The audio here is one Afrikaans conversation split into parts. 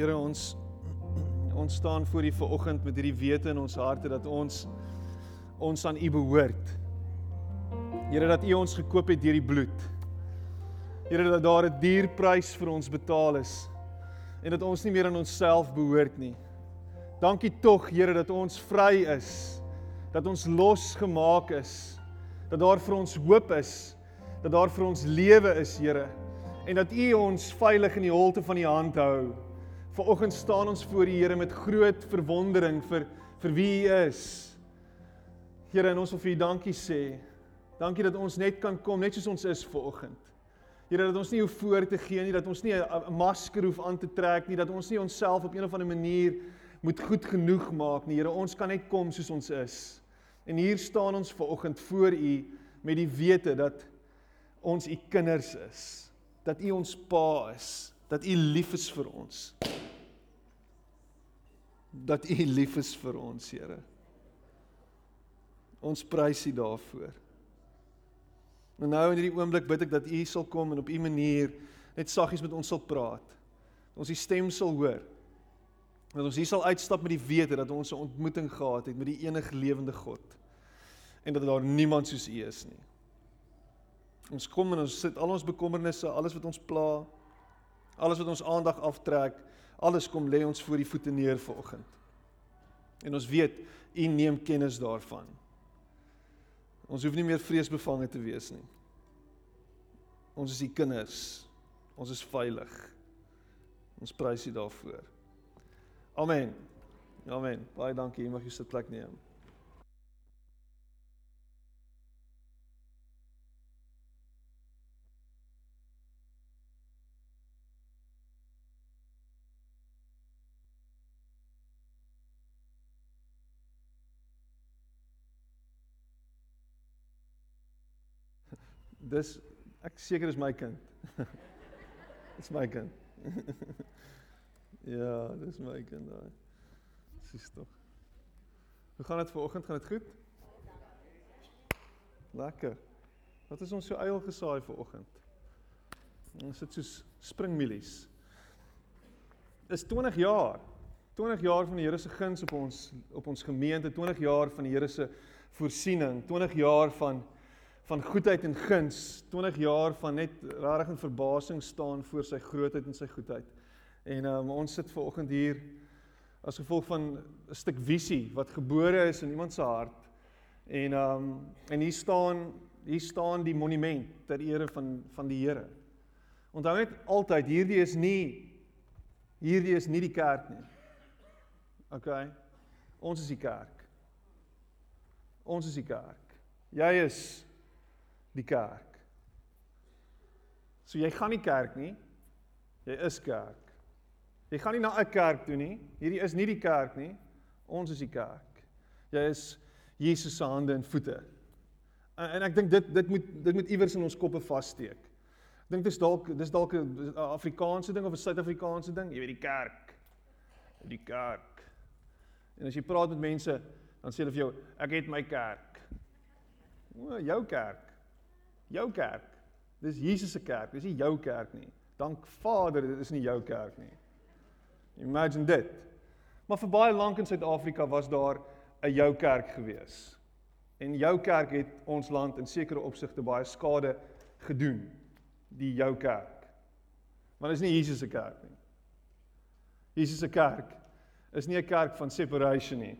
Here ons ons staan voor U vanoggend met hierdie wete in ons harte dat ons ons aan U behoort. Here dat U ons gekoop het deur die bloed. Here dat daar 'n duur prys vir ons betaal is en dat ons nie meer aan onsself behoort nie. Dankie tog Here dat ons vry is. Dat ons losgemaak is. Dat daar vir ons hoop is. Dat daar vir ons lewe is, Here. En dat U ons veilig in die holte van U hand hou. Vanoggend staan ons voor die Here met groot verwondering vir vir wie U is. Here, en ons wil vir U dankie sê. Dankie dat ons net kan kom net soos ons is vanoggend. Here, dat ons nie hoef voor te gee nie, dat ons nie 'n masker hoef aan te trek nie, dat ons nie onsself op een of ander manier moet goed genoeg maak nie. Here, ons kan net kom soos ons is. En hier staan ons vanoggend voor U met die wete dat ons U kinders is, dat U ons Pa is, dat U lief is vir ons dat U lief is vir ons, Here. Ons prys U daarvoor. En nou in hierdie oomblik bid ek dat U sal kom en op U manier net saggies met ons sal praat. Dat ons U stem sal hoor. Dat ons hier sal uitstap met die wete dat ons 'n ontmoeting gehad het met die enige lewende God en dat daar niemand soos U is nie. Ons kom en ons sit al ons bekommernisse, alles wat ons pla, alles wat ons aandag aftrek, Alles kom lê ons voor die voete neer vanoggend. En ons weet U neem kennis daarvan. Ons hoef nie meer vreesbevange te wees nie. Ons is U kinders. Ons is veilig. Ons prys U daarvoor. Amen. Amen. Baie dankie. Jy mag jou sitplek neem. Dis ek seker is my kind. dis my kind. ja, dis my kind daai. Dis tog. Hoe gaan dit vanoggend? Gaan dit goed? Lekker. Wat is ons so eil gesaai vanoggend? Ons sit soos springmielies. Is 20 jaar. 20 jaar van die Here se guns op ons op ons gemeente, 20 jaar van die Here se voorsiening, 20 jaar van van goedheid en guns, 20 jaar van net rarig in verbasing staan voor sy grootheid en sy goedheid. En um, ons sit ver oggend hier as gevolg van 'n stuk visie wat gebore is in iemand se hart. En um en hier staan hier staan die monument ter ere van van die Here. Onthou net altyd hierdie is nie hierdie is nie die kerk nie. OK. Ons is die kerk. Ons is die kerk. Jy is die kerk. So jy gaan nie kerk nie. Jy is kerk. Jy gaan nie na 'n kerk toe nie. Hierdie is nie die kerk nie. Ons is die kerk. Jy is Jesus se hande en voete. En, en ek dink dit dit moet dit moet iewers in ons koppe vassteek. Ek dink dit is dalk dis dalk 'n Afrikaanse ding of 'n Suid-Afrikaanse ding, jy weet die kerk. Die kerk. En as jy praat met mense, dan sê hulle vir jou, ek het my kerk. O, jou kerk. Jou kerk. Dis Jesus se kerk, dis nie jou kerk nie. Dank Vader, dit is nie jou kerk nie. Imagine dit. Maar vir baie lank in Suid-Afrika was daar 'n jou kerk gewees. En jou kerk het ons land in sekere opsigte baie skade gedoen. Die jou kerk. Maar dis nie Jesus se kerk nie. Jesus se kerk is nie 'n kerk van separation nie.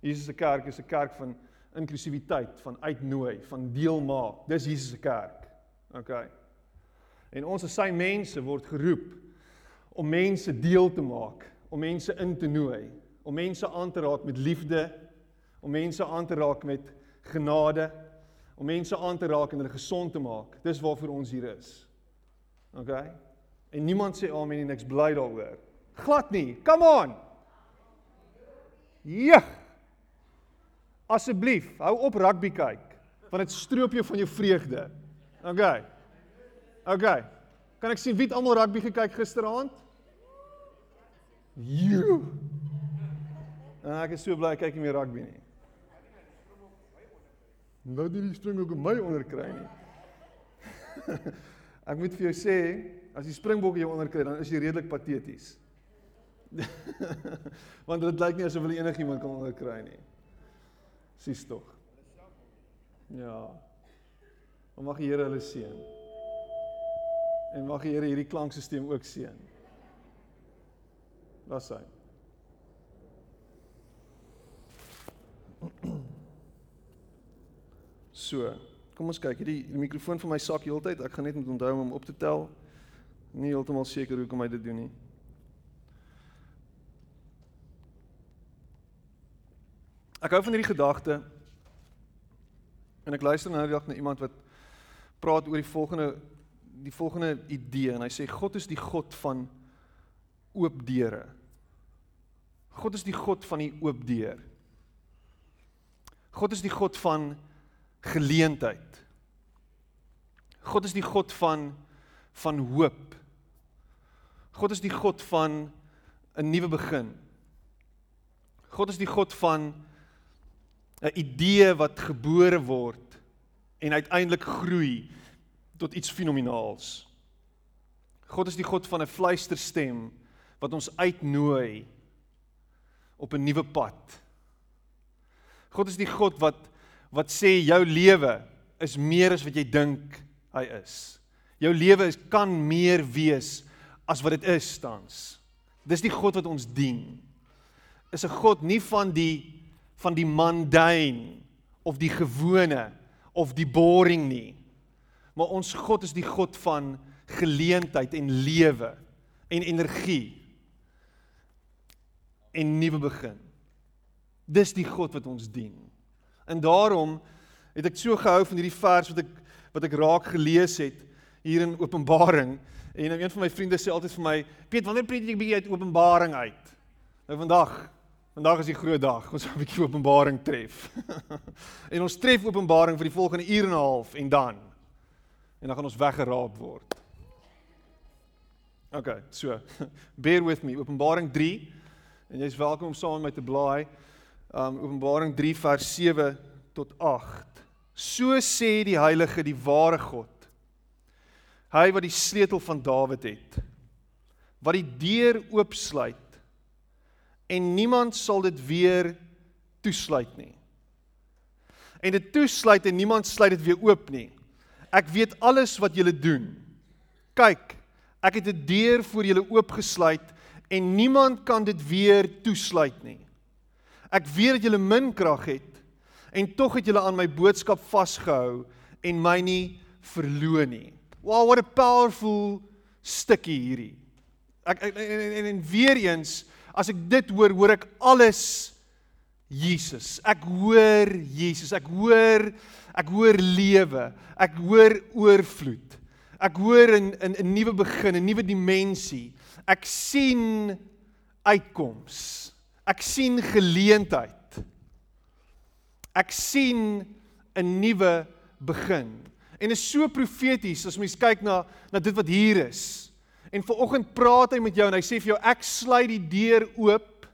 Jesus se kerk is 'n kerk van inklusiwiteit, van uitnooi, van deel maak. Dis Jesus se kerk. OK. En ons as sy mense word geroep om mense deel te maak, om mense in te nooi, om mense aan te raak met liefde, om mense aan te raak met genade, om mense aan te raak en hulle gesond te maak. Dis waarvoor ons hier is. OK. En niemand sê amen en ek's bly daaroor. Glad nie. Come on. Ja. Asseblief, hou op rugby kyk, want dit stroop jou van jou vreugde. OK. OK. Kan ek sien wie het almal rugby gekyk gisteraand? Jo. En ek is so bly ek kyk nie meer rugby nie. Nou die spring ook my onderkry nie. ek moet vir jou sê, as die springbokke jou onderkry, dan is jy redelik pateties. Want dit lyk nie asof hulle enigiemand kan onderkry nie. Sies tog. Ja. Maar mag die Here hulle seën. En mag die Here hierdie klankstelsel ook seën. Laat sy. So, kom ons kyk. Hierdie die mikrofoon vir my sak heeltyd. Ek gaan net moet onthou om op te tel. Nie heeltemal seker hoe kom hy dit doen nie. Ek hou van hierdie gedagte. En ek luister nou dag na iemand wat praat oor die volgende die volgende idee en hy sê God is die God van oop deure. God is die God van die oop deur. God is die God van geleentheid. God is die God van van hoop. God is die God van 'n nuwe begin. God is die God van 'n idee wat gebore word en uiteindelik groei tot iets fenomenaals. God is die God van 'n fluisterstem wat ons uitnooi op 'n nuwe pad. God is die God wat wat sê jou lewe is meer as wat jy dink hy is. Jou lewe is kan meer wees as wat dit is tans. Dis die God wat ons dien. Is 'n God nie van die van die mundane of die gewone of die boring nie. Maar ons God is die God van geleentheid en lewe en energie en nuwe begin. Dis die God wat ons dien. En daarom het ek so gehou van hierdie vers wat ek wat ek raak gelees het hier in Openbaring en een van my vriende sê altyd vir my, "Piet, wanneer preek jy bietjie uit Openbaring uit?" Nou vandag, vandag is die groot dag. Ons gaan 'n bietjie Openbaring tref. en ons tref Openbaring vir die volgende uur en 'n half en dan en dan gaan ons weggeraap word. OK, so bear with me. Openbaring 3 en jy's welkom om saam met my te blaai um Openbaring 3 vers 7 tot 8. So sê die heilige die ware God. Hy wat die sleutel van Dawid het. Wat die deur oopsluit en niemand sal dit weer toesluit nie. En dit toesluit en niemand sluit dit weer oop nie. Ek weet alles wat julle doen. Kyk, ek het 'n deur vir julle oopgesluit en niemand kan dit weer toesluit nie. Ek weet dat julle min krag het en tog het julle aan my boodskap vasgehou en my nie verloon nie. Wow, what a powerful stukkie hierdie. Ek, en, en, en, en weer eens as ek dit hoor, hoor ek alles Jesus. Ek hoor Jesus. Ek hoor ek hoor lewe. Ek hoor oorvloed. Ek hoor 'n 'n 'n nuwe begin, 'n nuwe dimensie. Ek sien uitkoms. Ek sien geleentheid. Ek sien 'n nuwe begin. En is so profeties as mens kyk na na dit wat hier is. En vanoggend praat hy met jou en hy sê vir jou ek sluit die deur oop.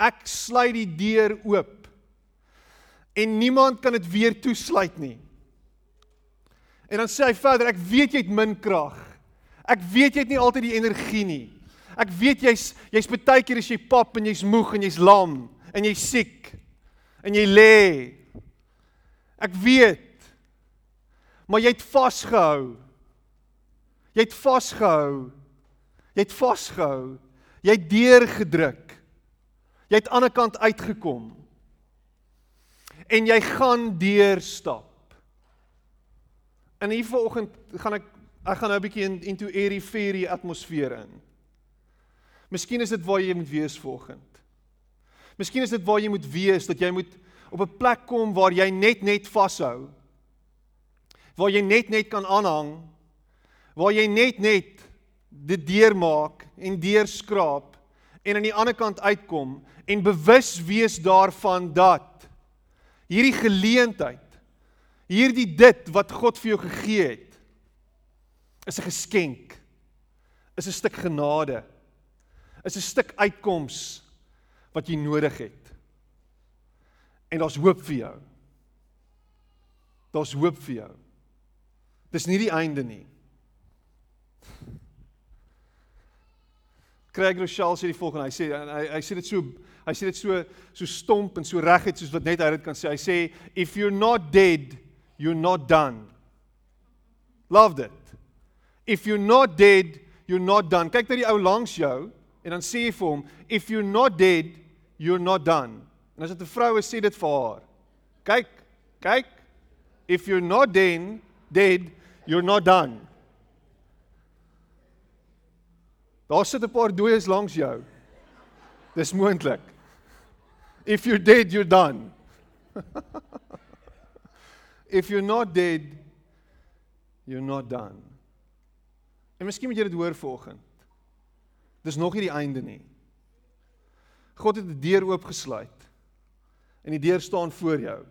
Ek sluit die deur oop. En niemand kan dit weer toesluit nie. En dan sê hy verder ek weet jy het min krag. Ek weet jy het nie altyd die energie nie. Ek weet jy's jy's baie keer as jy pap en jy's moeg en jy's lam en jy's siek en jy lê. Ek weet. Maar jy het vasgehou. Jy het vasgehou. Jy het vasgehou. Jy het deurgedruk. Jy het aan die ander kant uitgekom. En jy gaan deur stap. En hier vanoggend gaan ek ek gaan nou 'n bietjie in into airy fairy atmosfeer in. Miskien is dit waar jy moet wees volgend. Miskien is dit waar jy moet wees dat jy moet op 'n plek kom waar jy net net vashou. Waar jy net net kan aanhang. Waar jy net net dit deurmaak en deurskraap en aan die ander kant uitkom en bewus wees daarvan dat hierdie geleentheid hierdie dit wat God vir jou gegee het is 'n geskenk. Is 'n stuk genade is 'n stuk uitkoms wat jy nodig het. En daar's hoop vir jou. Daar's hoop vir jou. Dis nie die einde nie. Craig Rochelle sê die volgende. Hy sê hy hy sê dit so hy sê dit so so stomp en so reguit soos wat net hy dit kan sê. Hy sê if you're not dead, you're not done. Loved it. If you're not dead, you're not done. Kyk na die ou langs jou en dan sê jy vir hom if you're not dead, you're not done. En as dit 'n vrou is, sê dit vir haar. Kyk, kyk. If you're not dead, dead, you're not done. Daar sit 'n paar dooies langs jou. Dis moontlik. If you're dead, you're done. If you're not dead, you're not done. En miskien moet jy dit hoor vanoggend. Dis nog nie die einde nie. God het 'n deur oopgesluit. En die deur staan voor jou.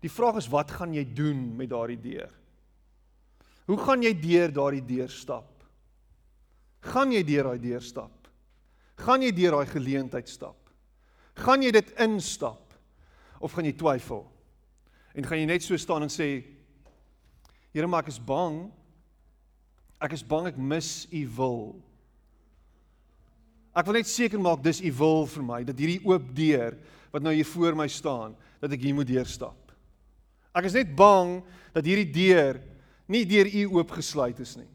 Die vraag is wat gaan jy doen met daardie deur? Hoe gaan jy deur daardie deur stap? Gaan jy deur daai deur stap? Gaan jy deur daai geleentheid stap? Gaan jy dit instap of gaan jy twyfel? En gaan jy net so staan en sê Here, maar ek is bang. Ek is bang ek mis u wil. Ek wil net seker maak dis u wil vir my dat hierdie oop deur wat nou hier voor my staan, dat ek hier moet deurstap. Ek is net bang dat hierdie deur nie deur u oopgesluit is nie.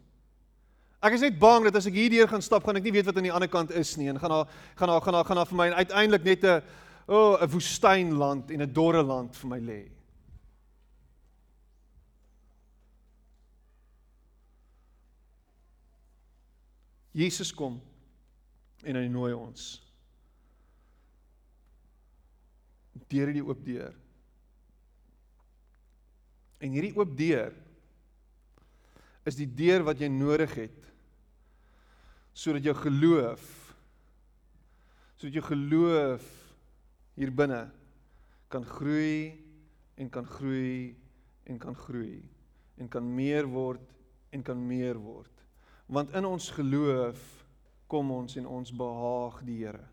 Ek is net bang dat as ek hierdeur gaan stap, gaan ek nie weet wat aan die ander kant is nie en gaan daar gaan daar gaan daar gaan daar vir my uiteindelik net 'n o, oh, 'n woestynland en 'n dorre land vir my lê. Jesus kom en hy nooi ons deur hierdie oop deur. En hierdie oop deur is die deur wat jy nodig het sodat jou geloof sodat jou geloof hier binne kan groei en kan groei en kan groei en kan meer word en kan meer word. Want in ons geloof kom ons en ons behaag die Here.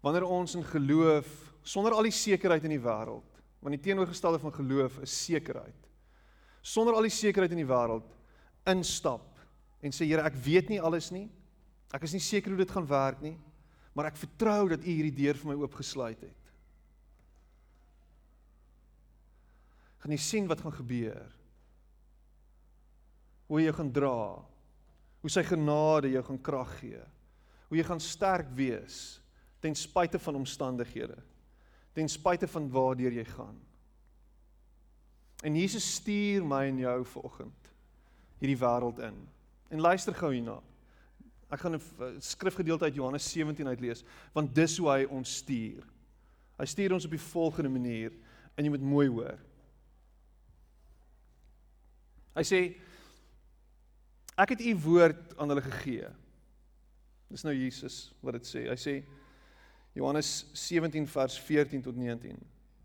Wanneer ons in geloof sonder al die sekerheid in die wêreld, want die teenoorgestelde van geloof is sekerheid. Sonder al die sekerheid in die wêreld instap en sê Here, ek weet nie alles nie. Ek is nie seker hoe dit gaan werk nie, maar ek vertrou dat U hierdie deur vir my oopgesluit het. Gaan jy sien wat gaan gebeur? Hoe jy gaan dra? Hoe sy genade jou gaan krag gee? Hoe jy gaan sterk wees ten spyte van omstandighede? Ten spyte van waartoe jy gaan? En Jesus stuur my en jou vanoggend hierdie wêreld in. En luister gou hierna. Ek gaan 'n skrifgedeelte uit Johannes 17 uitlees, want dis hoe hy ons stuur. Hy stuur ons op die volgende manier en jy moet mooi hoor. Hy sê ek het u woord aan hulle gegee. Dis nou Jesus wat dit sê. Hy sê Johannes 17 vers 14 tot 19.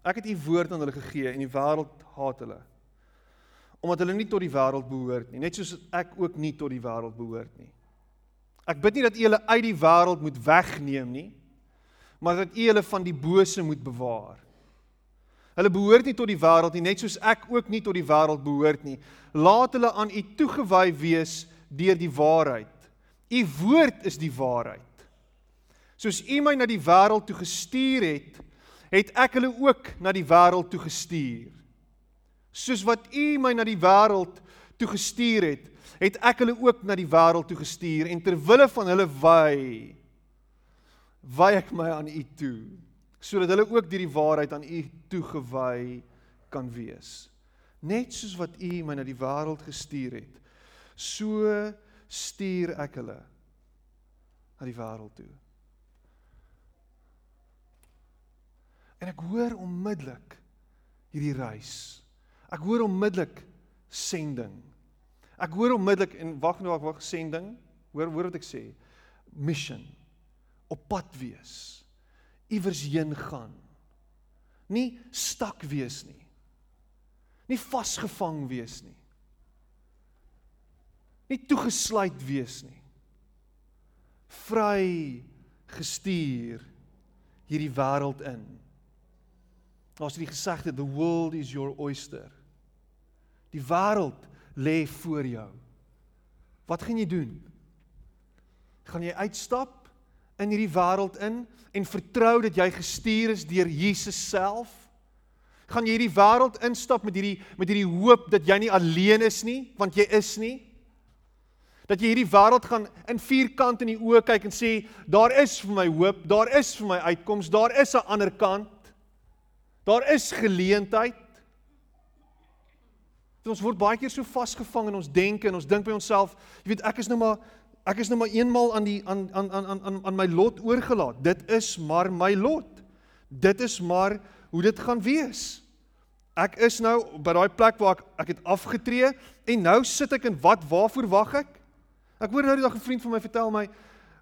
Ek het u woord aan hulle gegee en die wêreld haat hulle omdat hulle nie tot die wêreld behoort nie, net soos ek ook nie tot die wêreld behoort nie. Ek bid nie dat U hulle uit die wêreld moet wegneem nie, maar dat U hulle van die bose moet bewaar. Hulle behoort nie tot die wêreld nie, net soos ek ook nie tot die wêreld behoort nie. Laat hulle aan U toegewy wees deur die waarheid. U woord is die waarheid. Soos U my na die wêreld toe gestuur het, het ek hulle ook na die wêreld toe gestuur soos wat U my na die wêreld toe gestuur het, het ek hulle ook na die wêreld toe gestuur en ter wille van hulle wy wy ek my aan U toe sodat hulle ook deur die waarheid aan U toegewy kan wees. Net soos wat U my na die wêreld gestuur het, so stuur ek hulle na die wêreld toe. En ek hoor onmiddellik hierdie reis Ek hoor onmiddellik sending. Ek hoor onmiddellik en wag nou wag wag sending. Hoor hoor wat ek sê. Mission. Op pad wees. Iewers heen gaan. Nie stak wees nie. Nie vasgevang wees nie. Nie toegesluit wees nie. Vry gestuur hierdie wêreld in. Daar's die gesegde the world is your oyster. Die wêreld lê voor jou. Wat gaan jy doen? Gaan jy uitstap in hierdie wêreld in en vertrou dat jy gestuur is deur Jesus self? Gaan jy hierdie wêreld instap met hierdie met hierdie hoop dat jy nie alleen is nie, want jy is nie? Dat jy hierdie wêreld gaan in vierkant in die oë kyk en sê daar is vir my hoop, daar is vir my uitkoms, daar is 'n ander kant. Daar is geleentheid. Ons word baie keer so vasgevang in ons denke en ons dink by onsself, jy weet ek is nou maar ek is nou maar eenmal aan die aan aan aan aan aan my lot oorgelaat. Dit is maar my lot. Dit is maar hoe dit gaan wees. Ek is nou by daai plek waar ek ek het afgetree en nou sit ek en wat waarvoor wag ek? Ek hoor nou die dag 'n vriend van my vertel my,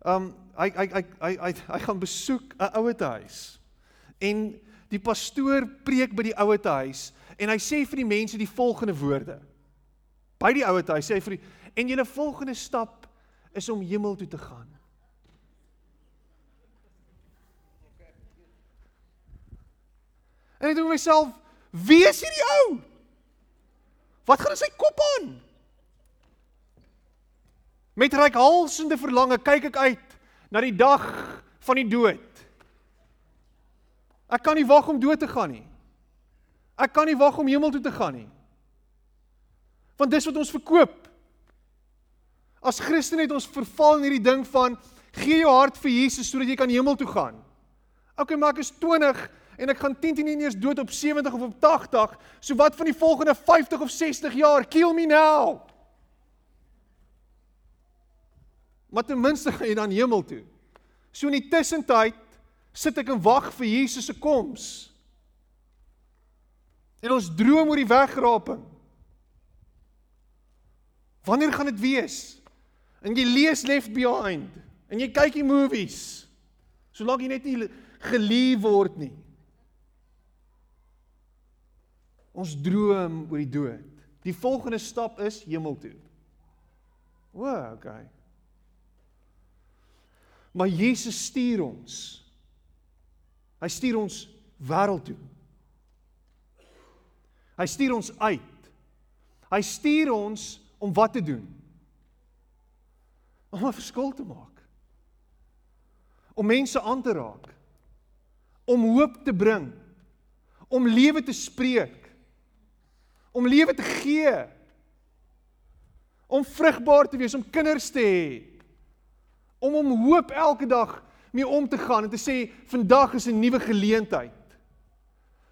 um hy hy hy hy hy, hy gaan besoek 'n ouete huis. En die pastoor preek by die ouete huis en hy sê vir die mense die volgende woorde. By die ouete huis sê hy vir die en julle volgende stap is om hemel toe te gaan. En ek dink myself, wie is hierdie ou? Wat gaan in sy kop aan? Met reikhalsende verlange kyk ek uit na die dag van die dood. Ek kan nie wag om dood te gaan nie. Ek kan nie wag om hemel toe te gaan nie. Want dis wat ons verkoop. As Christen het ons verval in hierdie ding van gee jou hart vir Jesus sodat jy kan hemel toe gaan. Okay, maar ek is 20 en ek gaan 10 10 nie eers dood op 70 of op 80. So wat van die volgende 50 of 60 jaar? Kill me now. Maar ten minste gaan jy dan hemel toe. So in die tussentyd sit ek en wag vir Jesus se koms. En ons droom oor die wegraping. Wanneer gaan dit wees? En jy lees Left Behind en jy kyk die movies. Solank jy net nie gelief word nie. Ons droom oor die dood. Die volgende stap is hemel toe. O, okay. Maar Jesus stuur ons. Hy stuur ons wêreld toe. Hy stuur ons uit. Hy stuur ons om wat te doen? Om 'n verskil te maak. Om mense aan te raak. Om hoop te bring. Om lewe te spreek. Om lewe te gee. Om vrugbaar te wees, om kinders te hê om om hoop elke dag mee om te gaan en te sê vandag is 'n nuwe geleentheid.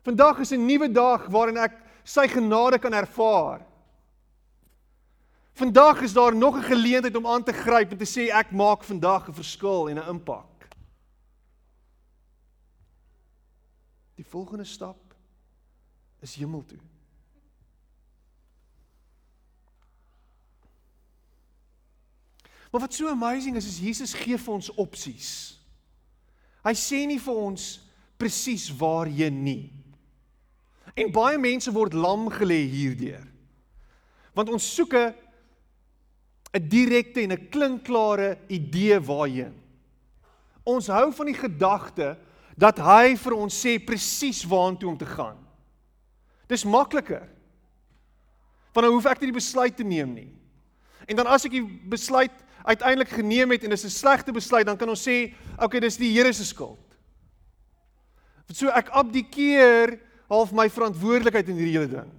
Vandag is 'n nuwe dag waarin ek sy genade kan ervaar. Vandag is daar nog 'n geleentheid om aan te gryp en te sê ek maak vandag 'n verskil en 'n impak. Die volgende stap is hemel toe. Maar wat so amazing is is Jesus gee vir ons opsies. Hy sê nie vir ons presies waarheen nie. En baie mense word lam gelê hierdeur. Want ons soek 'n 'n direkte en 'n klinkklare idee waarheen. Ons hou van die gedagte dat hy vir ons sê presies waartoe om te gaan. Dis makliker. Want dan hoef ek nie die besluit te neem nie. En dan as ek die besluit uiteindelik geneem het en dis 'n slegte besluit, dan kan ons sê, okay, dis die Here se skuld. So ek abdikeer half my verantwoordelikheid in hierdie hele ding.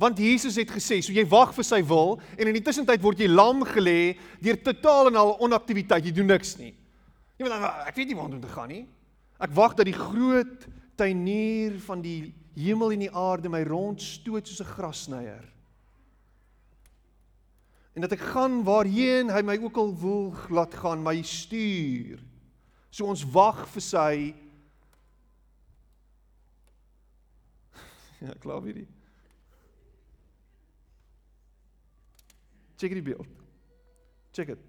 Want Jesus het gesê, so jy wag vir sy wil en in die tussentyd word jy lam gelê deur totaal en al onaktiwiteit. Jy doen niks nie. Jy weet ek weet nie waar om te gaan nie. Ek wag dat die groot tuinier van die hemel en die aarde my rondstoot soos 'n grassnyer en dat ek gaan waarheen hy my ook al wil laat gaan, my stuur. So ons wag vir sy Ja, klaar hierdie. Check die beeld. Check dit.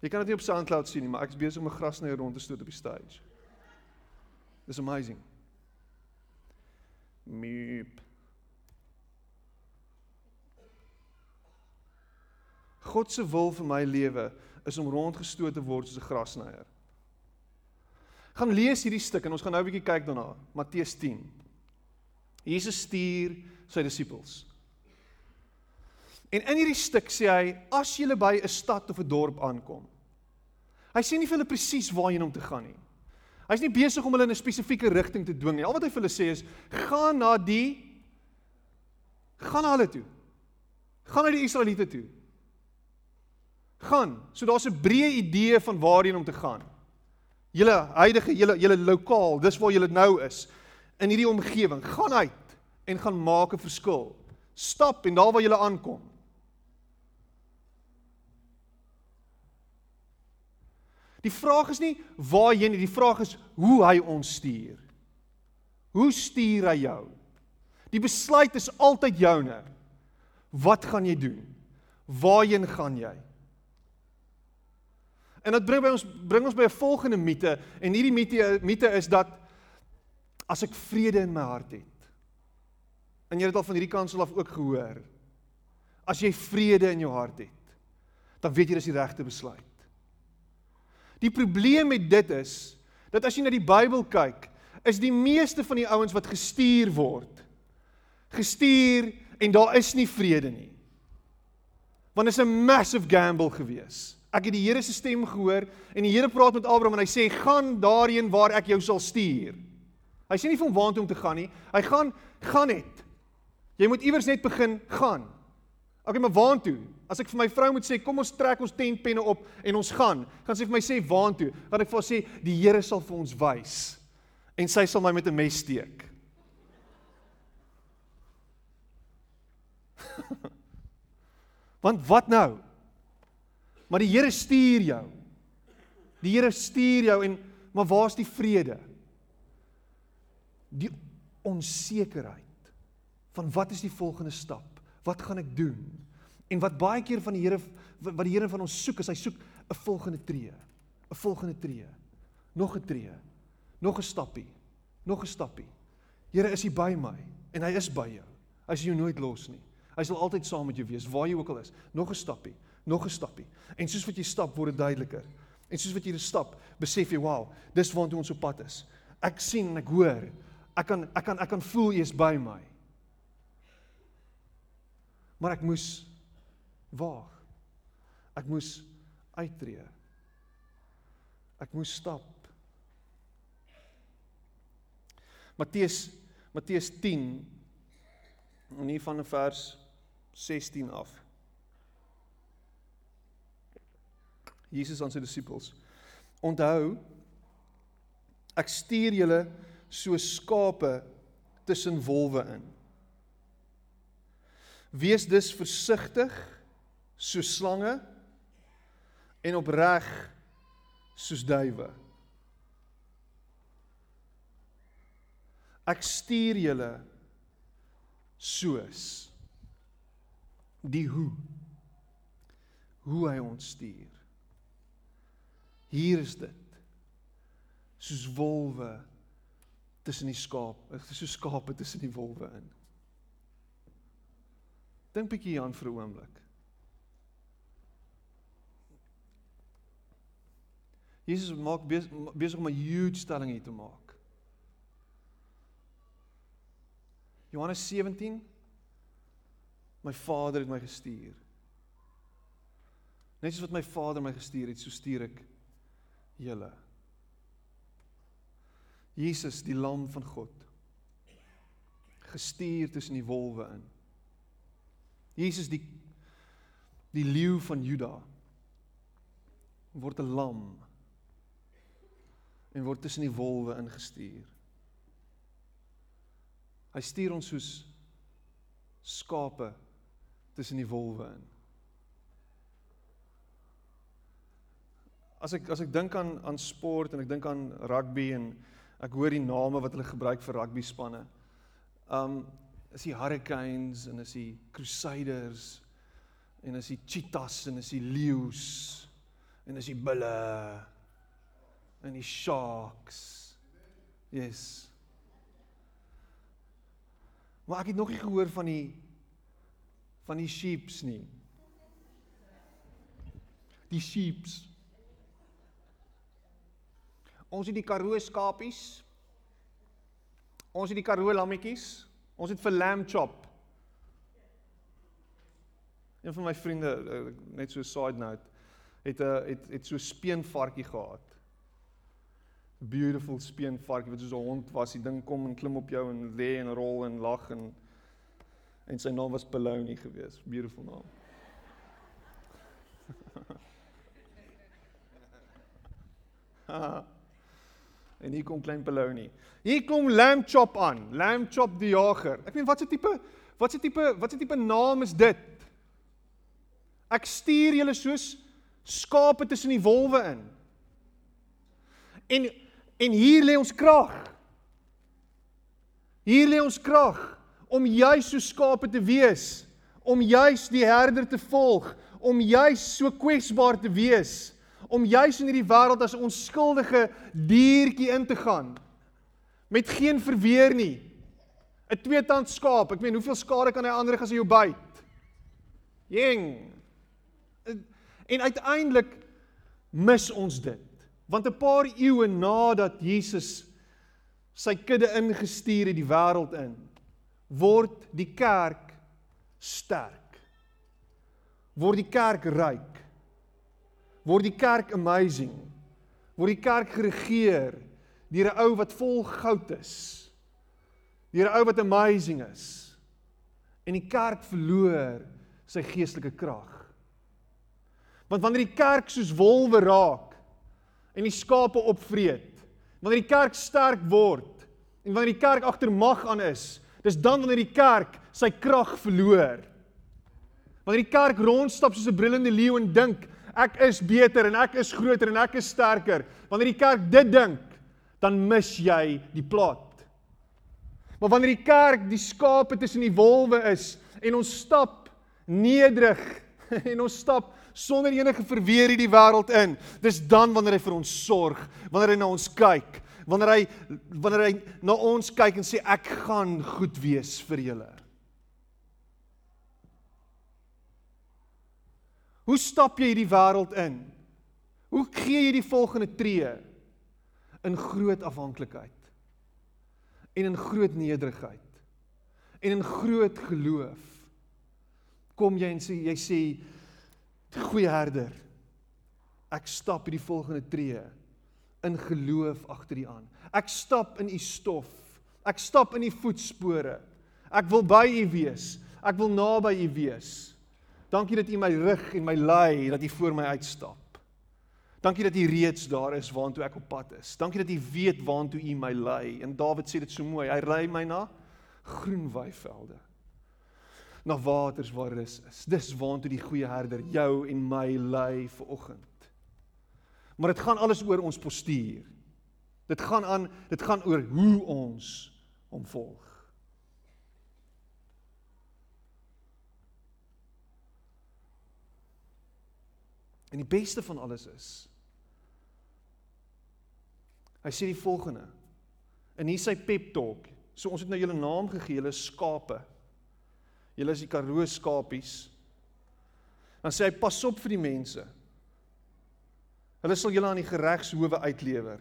Jy kan dit nie op SoundCloud sien nie, maar ek is besig om 'n grasnyer rond te stoot op die stage. Dis amazing. Meep. God se wil vir my lewe is om rondgestoot te word soos 'n grasnyer. Gaan lees hierdie stuk en ons gaan nou 'n bietjie kyk daarna. Matteus 10. Jesus stuur sy disippels. En in hierdie stuk sê hy as jy by 'n stad of 'n dorp aankom, Hy sê nie vir hulle presies waarheen om te gaan nie. Hy's nie besig om hulle in 'n spesifieke rigting te dwing nie. Al wat hy vir hulle sê is: "Gaan na die gaan na hulle toe. Gaan na die Israeliete toe. Gaan. So daar's 'n breë idee van waarheen om te gaan. Julle huidige julle julle lokaal, dis waar julle nou is in hierdie omgewing. Gaan uit en gaan maak 'n verskil. Stap en daar waar julle aankom. Die vraag is nie waarheen nie, die vraag is hoe hy ons stuur. Hoe stuur hy jou? Die besluit is altyd joune. Wat gaan jy doen? Waarheen gaan jy? En dit bring by ons bring ons by 'n volgende mite en hierdie mite mite is dat as ek vrede in my hart het. En jy het dit al van hierdie kansel af ook gehoor. As jy vrede in jou hart het, dan weet jy dis die regte besluit. Die probleem met dit is dat as jy na die Bybel kyk, is die meeste van die ouens wat gestuur word, gestuur en daar is nie vrede nie. Want dit is 'n massive gamble gewees. Ek het die Here se stem gehoor en die Here praat met Abraham en hy sê gaan daarheen waar ek jou sal stuur. Hy sê nie vir hom waartoe om te gaan nie. Hy gaan gaan net. Jy moet iewers net begin gaan. Okay, maar waartoe? As ek vir my vrou moet sê, kom ons trek ons tentpenne op en ons gaan, gaan sy vir my sê waartoe? Dan ek vir haar sê die Here sal vir ons wys en sy sal my met 'n mes steek. Want wat nou? Maar die Here stuur jou. Die Here stuur jou en maar waar's die vrede? Die onsekerheid van wat is die volgende stap? Wat gaan ek doen? En wat baie keer van die Here wat die Here van ons soek is hy soek 'n volgende tree. 'n Volgende tree. Nog 'n tree. Nog 'n stappie. Nog 'n stappie. Here is hy by my en hy is by jou. Hy sal jou nooit los nie. Hy sal altyd saam met jou wees waar jy ook al is. Nog 'n stappie, nog 'n stappie. En soos wat jy stap word dit duideliker. En soos wat jy stap, besef jy, "Wow, dis waartoe ons op pad is." Ek sien en ek hoor. Ek kan ek kan ek kan voel jy is by my. Maar ek moes waag. Ek moes uittreë. Ek moes stap. Matteus Matteus 10 en hier van vers 16 af. Jesus aan sy disippels. Onthou ek stuur julle so skape tussen wolwe in. Wees dus versigtig so slange en opreg soos duwe. Ek stuur julle soos die hoe hoe hy ons stuur. Hier is dit. Soos wolwe tussen die skaap, soos skape tussen die wolwe in. Dink bietjie hieraan vir 'n oomblik. Jesus maak besig om 'n huge stelling hier te maak. Johannes 17 My Vader het my gestuur. Net soos wat my Vader my gestuur het, so stuur ek julle. Jesus, die lam van God, gestuur tussen die wolwe in. Jesus die die leeu van Juda word 'n lam en word tussen die wolwe ingestuur. Hy stuur ons soos skape tussen die wolwe in. As ek as ek dink aan aan sport en ek dink aan rugby en ek hoor die name wat hulle gebruik vir rugby spanne. Um is die Hurricanes en is die Crusaders en is die Cheetahs en is die Leeu's en is die Bulle en die Sharks. Yes. Maar ek het nog nie gehoor van die van die Sheeps nie. Die Sheeps. Ons het die Karoo skapies. Ons het die Karoo lammetjies. Ons het vir lamb chop. Een van my vriende, eh, net so side note, het 'n het het so speenvarkie gehad. Beautiful speenvarkie wat soos 'n hond was. Die ding kom en klim op jou en lê en rol en lag en en sy naam was Peloni geweest. Beautiful naam. en hier kom klein Peloni. Hier kom Lamb Chop aan. Lamb Chop die jager. Ek meen wat 'n tipe wat 'n tipe wat 'n tipe naam is dit? Ek stuur julle soos skape tussen die wolwe in. En en hier lê ons krag. Hier lê ons krag om juis so skape te wees, om juis die herder te volg, om juis so kwesbaar te wees, om juis in hierdie wêreld as 'n onskuldige diertjie in te gaan met geen verweer nie. 'n Tweetand skaap. Ek meen, hoeveel skade kan hy aanrig as hy jou byt? Jeng. En uiteindelik mis ons dit. Want 'n paar eeue nadat Jesus sy kudde ingestuur het die wêreld in, word die kerk sterk. Word die kerk ryk. Word die kerk amazing. Word die kerk geregeer deur 'n ou wat vol goud is. Deur 'n ou wat amazing is. En die kerk verloor sy geestelike krag. Want wanneer die kerk soos wolwe raak en die skape opvreet, wanneer die kerk sterk word en wanneer die kerk agter mag aan is, dis dan wanneer die kerk sy krag verloor. Wanneer die kerk rondstap soos 'n brullende leeu en dink ek is beter en ek is groter en ek is sterker, wanneer die kerk dit dink, dan mis jy die plot. Maar wanneer die kerk die skape tussen die wolwe is en ons stap nederig en ons stap sonder enige verweer hierdie wêreld in. Dis dan wanneer hy vir ons sorg, wanneer hy na ons kyk, wanneer hy wanneer hy na ons kyk en sê ek gaan goed wees vir julle. Hoe stap jy hierdie wêreld in? Hoe gee jy die volgende tree? In groot afhanklikheid. En in groot nederigheid. En in groot geloof. Kom jy en sê jy sê goeie herder. Ek stap hierdie volgende tree in geloof agter U aan. Ek stap in U stof. Ek stap in U voetspore. Ek wil by U wees. Ek wil naby U wees. Dankie dat U my rig en my lei dat U voor my uitstap. Dankie dat U reeds daar is waantoe ek op pad is. Dankie dat U weet waantoe U my lei. En Dawid sê dit so mooi. Hy lei my na groen weivelde na waters waar rus is. Dis waantoe die goeie herder jou en my lei vir oggend. Maar dit gaan alles oor ons postuur. Dit gaan aan, dit gaan oor hoe ons hom volg. En die beste van alles is Hy sê die volgende. In hier sy pep talk. So ons het nou julle naam gegee, julle skape. Julle is die Karoo skapies. Dan sê hy pas op vir die mense. Hulle sal julle aan die regshowe uitlewer.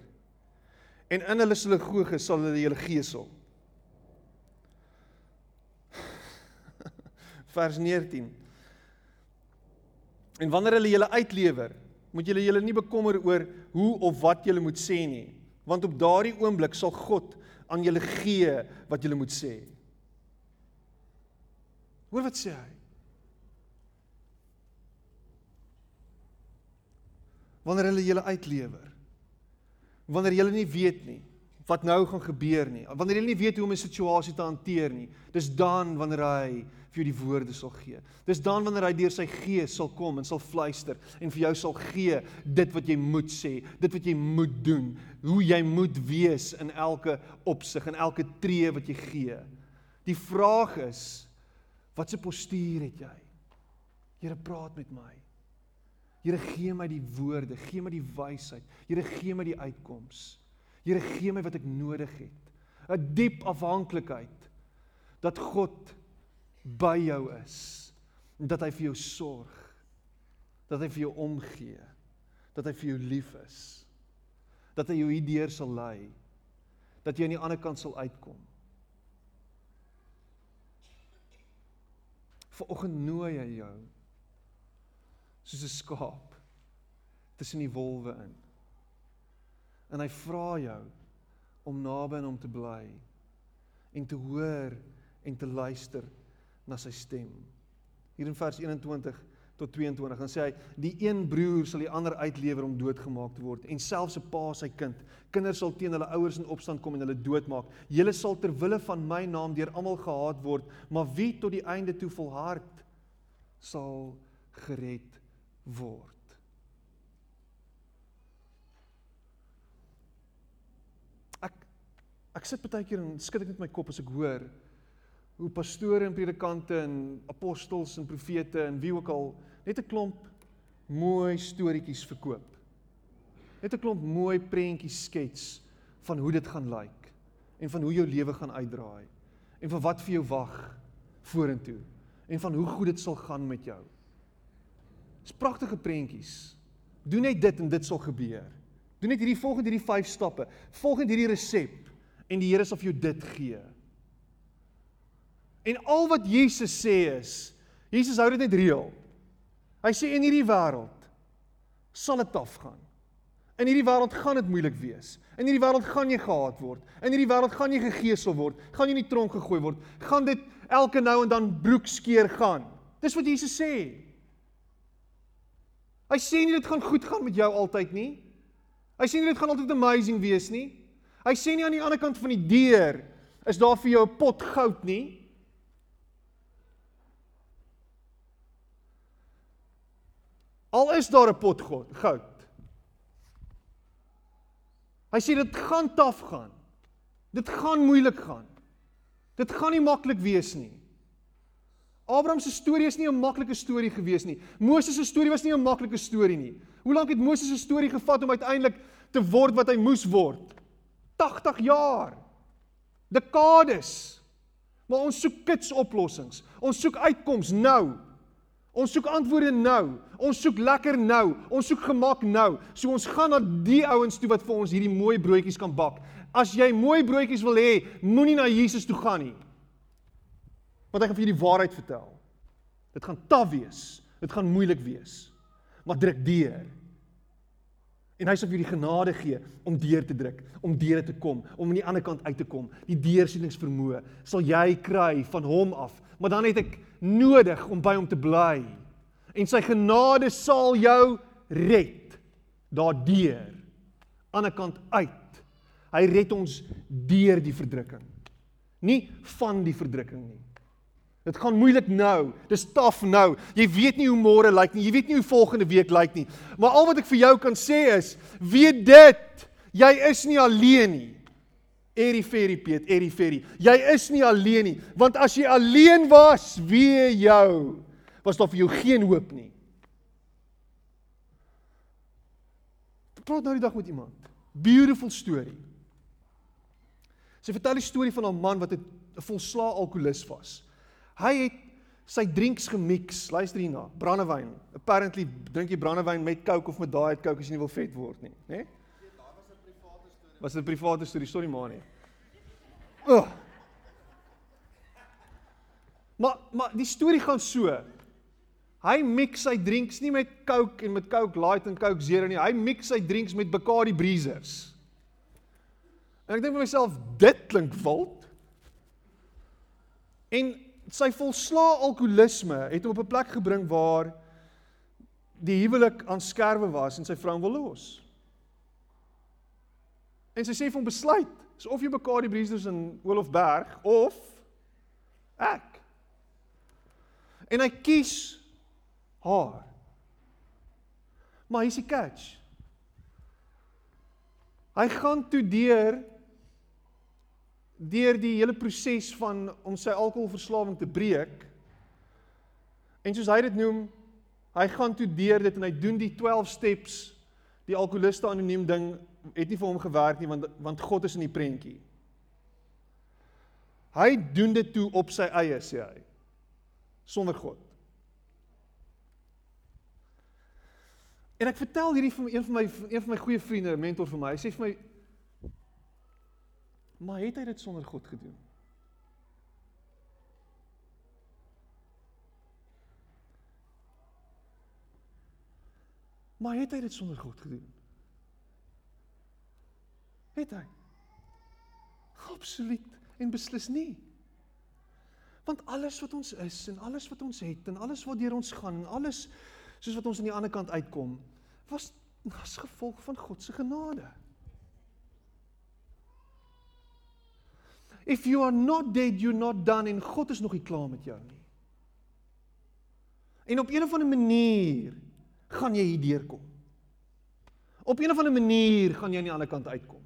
En in hulle sinagoge sal hulle julle gesel. Vers 19. En wanneer hulle julle uitlewer, moet julle julle nie bekommer oor hoe of wat julle moet sê nie, want op daardie oomblik sal God aan julle gee wat julle moet sê. Hoor wat sê hy? Wanneer hulle julle uitlewer. Wanneer julle nie weet nie wat nou gaan gebeur nie. Wanneer jy nie weet hoe om 'n situasie te hanteer nie. Dis dan wanneer hy vir jou die woorde sal gee. Dis dan wanneer hy deur sy gees sal kom en sal fluister en vir jou sal gee dit wat jy moet sê, dit wat jy moet doen, hoe jy moet wees in elke opsig en elke tree wat jy gee. Die vraag is, Wat se postuur het jy? Here praat met my. Here gee my die woorde, gee my die wysheid. Here gee my die uitkoms. Here gee my wat ek nodig het. 'n Diep afhanklikheid dat God by jou is en dat hy vir jou sorg. Dat hy vir jou omgee. Dat hy vir jou lief is. Dat hy jou hierdeur sal lei. Dat jy aan die ander kant sal uitkom. Vanoggend nooi hy jou soos 'n skaap tussen die wolwe in. En hy vra jou om naby aan hom te bly en te hoor en te luister na sy stem. Hier in vers 21 tot 22 dan sê hy die een broer sal die ander uitlewer om doodgemaak te word en selfs 'n pa sy kind. Kinders sal teen hulle ouers in opstand kom en hulle doodmaak. Julle sal ter wille van my naam deur almal gehaat word, maar wie tot die einde toe volhard sal gered word. Ek ek sit baie keer en skud ek net my kop as ek hoor hoe pastore en predikante en apostels en profete en wie ook al net 'n klomp mooi storieetjies verkoop. Net 'n klomp mooi prentjies skets van hoe dit gaan lyk en van hoe jou lewe gaan uitdraai en van wat vir jou wag vorentoe en van hoe goed dit sal gaan met jou. Dis pragtige prentjies. Doen net dit en dit sal gebeur. Doen net hierdie volgende hierdie 5 stappe. Volg net hierdie resep en die Here sal vir jou dit gee. En al wat Jesus sê is, Jesus hou dit net reël. Hy sê in hierdie wêreld sal dit taaf gaan. In hierdie wêreld gaan dit moeilik wees. In hierdie wêreld gaan jy gehaat word. In hierdie wêreld gaan jy gegeesel word. Gaan jy in die tronk gegooi word. Gaan dit elke nou en dan broekskeer gaan. Dis wat Jesus sê. Hy sê nie dit gaan goed gaan met jou altyd nie. Hy sê nie dit gaan altyd amazing wees nie. Hy sê nie aan die ander kant van die deur is daar vir jou 'n pot goud nie. Al is daar 'n pot goud. Hy sê dit gaan taaf gaan. Dit gaan moeilik gaan. Dit gaan nie maklik wees nie. Abraham se storie is nie 'n maklike storie gewees nie. Moses se storie was nie 'n maklike storie nie. Hoe lank het Moses se storie gevat om uiteindelik te word wat hy moes word? 80 jaar. Dekades. Maar ons soek kits oplossings. Ons soek uitkoms nou. Ons soek antwoorde nou. Ons soek lekker nou. Ons soek gemak nou. So ons gaan na die ouens toe wat vir ons hierdie mooi broodjies kan bak. As jy mooi broodjies wil hê, moenie na Jesus toe gaan nie. Want hy gaan vir jou die waarheid vertel. Dit gaan taaf wees. Dit gaan moeilik wees. Maar druk deur. En hy sal vir die genade gee om deur te druk, om deur te kom, om aan die ander kant uit te kom. Die deursieningsvermoë sal jy kry van hom af. Maar dan het ek nodig om by hom te bly. En sy genade sal jou red daardeur. Aan die ander kant uit. Hy red ons deur die verdrukking. Nie van die verdrukking nie. Dit gaan moeilik nou. Dis taaf nou. Jy weet nie hoe môre lyk nie. Jy weet nie hoe volgende week lyk nie. Maar al wat ek vir jou kan sê is, weet dit, jy is nie alleen nie. Eri ferry Piet, eri ferry. Jy is nie alleen nie, want as jy alleen was, wee jou, was daar vir jou geen hoop nie. Praat nou die dag met iemand. Beautiful story. Sy vertel die storie van 'n man wat 'n volslaa alkolikus was. Hy het sy drinks gemix. Luister hierna. Brandewyn. Apparently drink jy brandewyn met Coke of met daai Coke as jy nie wil vet word nie, né? Nee? Was. Was 'n private storie, sorry maar nie. Oh. Maar maar die storie gaan so. Hy mix sy drinks nie met Coke en met Coke Light en Coke Zero nie. Hy mix sy drinks met Bacardi Breezers. En ek dink vir myself, dit klink wild. En sy volslaa alkoholisme het hom op 'n plek gebring waar die huwelik aan skerwe was en sy vrou wil los. En sy sê vir hom besluit, is of jy mekaar die Breezers in Olofberg of ek. En hy kies haar. Maar hier's die catch. Hy gaan toe deur deur die hele proses van om sy alkoholverslawing te breek. En soos hy dit noem, hy gaan toe deur dit en hy doen die 12 steps, die alkoholiste anoniem ding het nie vir hom gewerk nie want want God is in die prentjie. Hy doen dit toe op sy eie sê hy. Sonder God. En ek vertel hierdie van een van my een van my goeie vriende, mentor vir my. Hy sê vir my Maar het hy dit sonder God gedoen? Maar het hy dit sonder God gedoen? Het hy? Absoluut en beslis nie. Want alles wat ons is en alles wat ons het en alles wat deur ons gaan en alles soos wat ons aan die ander kant uitkom, was as gevolg van God se genade. If you are not dead, you're not done en God is nog nie klaar met jou nie. En op een of ander manier gaan jy hier deurkom. Op een of ander manier gaan jy aan die ander kant uitkom.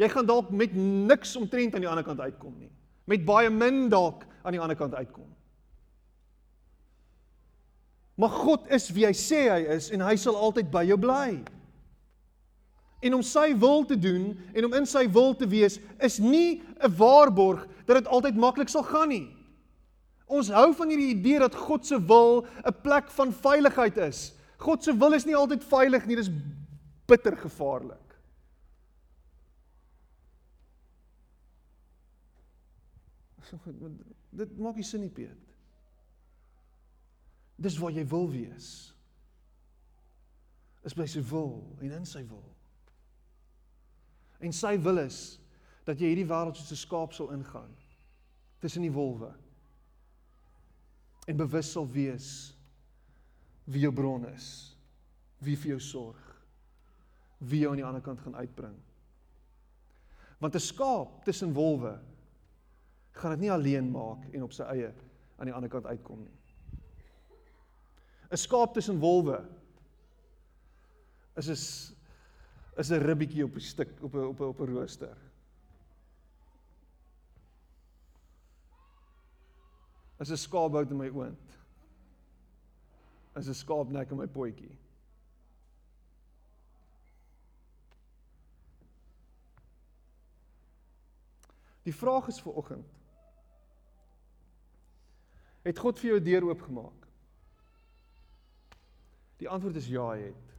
Jy gaan dalk met niks omtrent aan die ander kant uitkom nie. Met baie min dalk aan die ander kant uitkom. Maar God is wie hy sê hy is en hy sal altyd by jou bly. En om sy wil te doen en om in sy wil te wees is nie 'n waarborg dat dit altyd maklik sal gaan nie. Ons hou van hierdie idee dat God se wil 'n plek van veiligheid is. God se wil is nie altyd veilig nie, dis bitter gevaarlik. Dit maak nie sin nie, Piet. Dis waar jy wil wees. Is by sy wil en in sy wil. En sy wil is dat jy hierdie wêreld soos 'n skaap sal ingaan tussen die wolwe. En bewus sal wees wie jou bron is, wie vir jou sorg, wie jou aan die ander kant gaan uitbring. Want 'n skaap tussen wolwe gaan dit nie alleen maak en op sy eie aan die ander kant uitkom nie. 'n Skaap tussen wolwe is is is 'n ribbietjie op 'n stuk op 'n op 'n op 'n rooster. Is 'n skaapbout in my oond. Is 'n skaapnek in my potjie. Die vraag is vir oggend. Het God vir jou deur oopgemaak? Die antwoord is ja, hy het.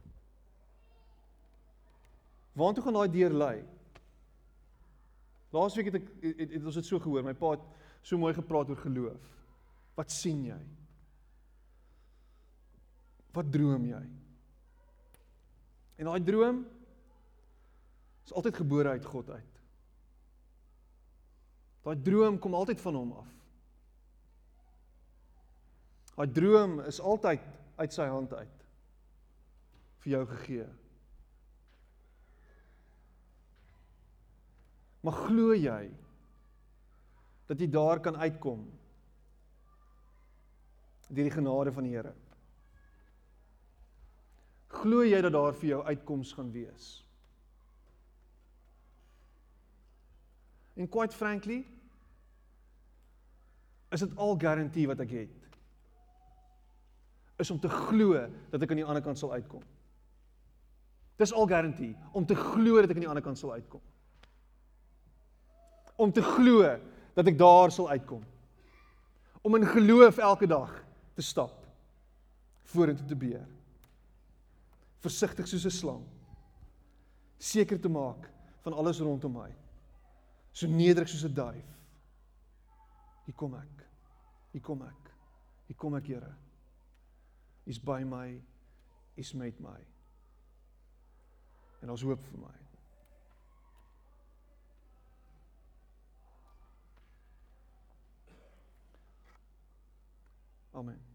Waartoe gaan daai deur lei? Laasweek het ek het, het, het ons dit so gehoor. My pa het so mooi gepraat oor geloof. Wat sien jy? Wat droom jy? En daai droom is altyd gebore uit God uit. Daai droom kom altyd van hom af. Daai droom is altyd uit sy hand uit vir jou gegee. Maar glo jy dat jy daar kan uitkom deur die genade van die Here? Glo jy dat daar vir jou uitkoms gaan wees? En quite frankly, is dit al garantie wat ek het. Is om te glo dat ek aan die ander kant sal uitkom. Dis al garantie om te glo dat ek aan die ander kant sal uitkom om te glo dat ek daar sal uitkom. Om in geloof elke dag te stap vorentoe te beer. Versigtig soos 'n slang. Seker te maak van alles rondom my. So nederig soos 'n duif. Hier kom ek. Hier kom ek. Hier kom ek, Here. U's by my. U's met my. En ons hoop vir my. Amen.